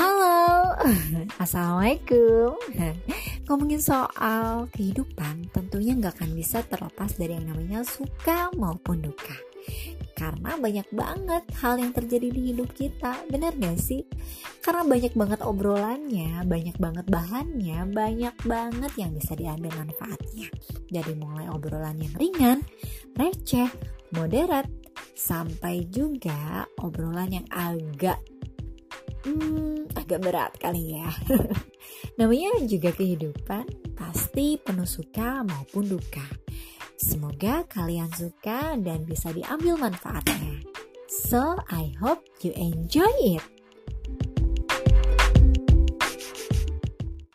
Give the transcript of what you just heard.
Halo, Assalamualaikum. Ngomongin soal kehidupan tentunya nggak akan bisa terlepas dari yang namanya suka maupun duka. Karena banyak banget hal yang terjadi di hidup kita, bener gak sih? Karena banyak banget obrolannya, banyak banget bahannya, banyak banget yang bisa diambil manfaatnya. Jadi mulai obrolan yang ringan, receh, moderat, sampai juga obrolan yang agak hmm, agak berat kali ya. Namanya juga kehidupan, pasti penuh suka maupun duka. Semoga kalian suka dan bisa diambil manfaatnya. So, I hope you enjoy it.